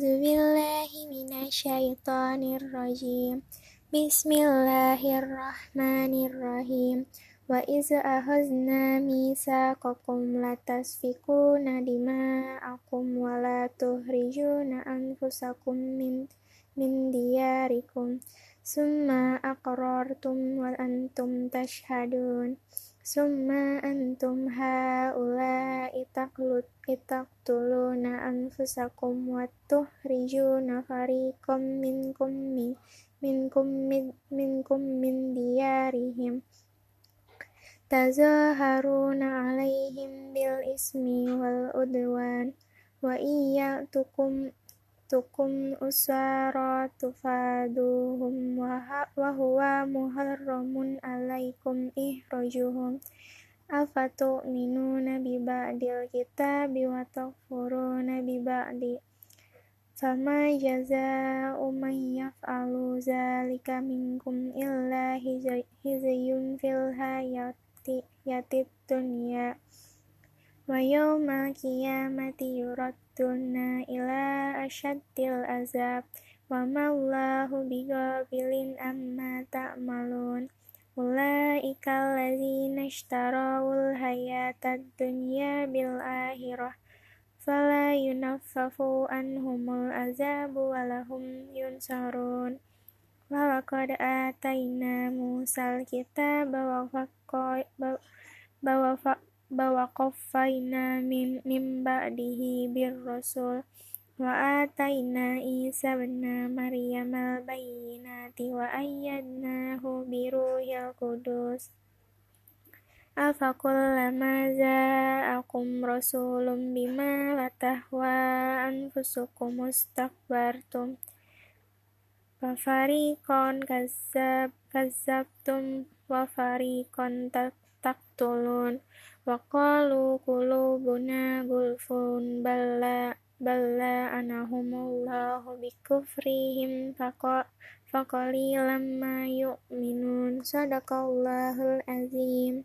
A'udzubillahi minasyaitonirrajim. Bismillahirrahmanirrahim. Wa iz ahazna misaqakum la tasfikuna dima'akum wa la tuhrijuna anfusakum min min diyarikum summa aqrartum wa antum tashhadun summa antum haula taqtuluna anfusakum wa tuhrijuna fariqam minkum min minkum min minkum min diyarihim. Tazaharuna alaihim bil ismi wal udwan wa iya tukum tukum usara tufaduhum wa huwa muharramun alaikum ihrajuhum afatu minu nabi ba'dil kita biwatak furu nabi ba'di. Fama jaza man yaf'alu zalika minkum illa hizayun fil hayati yatid dunia wa yawmal kiyamati yuradduna ila asyaddil azab. Wa maullahu bigabilin amma ta'malun. Ta ulaikal ladzina ishtarawul hayatad dunya bil akhirah fala yunaffafu anhumul azabu walahum yunsarun walaqad atayna musal kitaba wa bawa qaffayna min, min ba'dihi bir rasul wa ataina isa ibn maryam al rahmati wa ayyadnahu biruhil kudus afakullama za'akum rasulun bima latahwa anfusukum mustakbartum Fafarikon kazab kazabtum wafarikon taktulun waqalu qulubuna gulfun balla balla anahumullahu bikufrihim faqa فقليلا ما يؤمنون صدق الله العظيم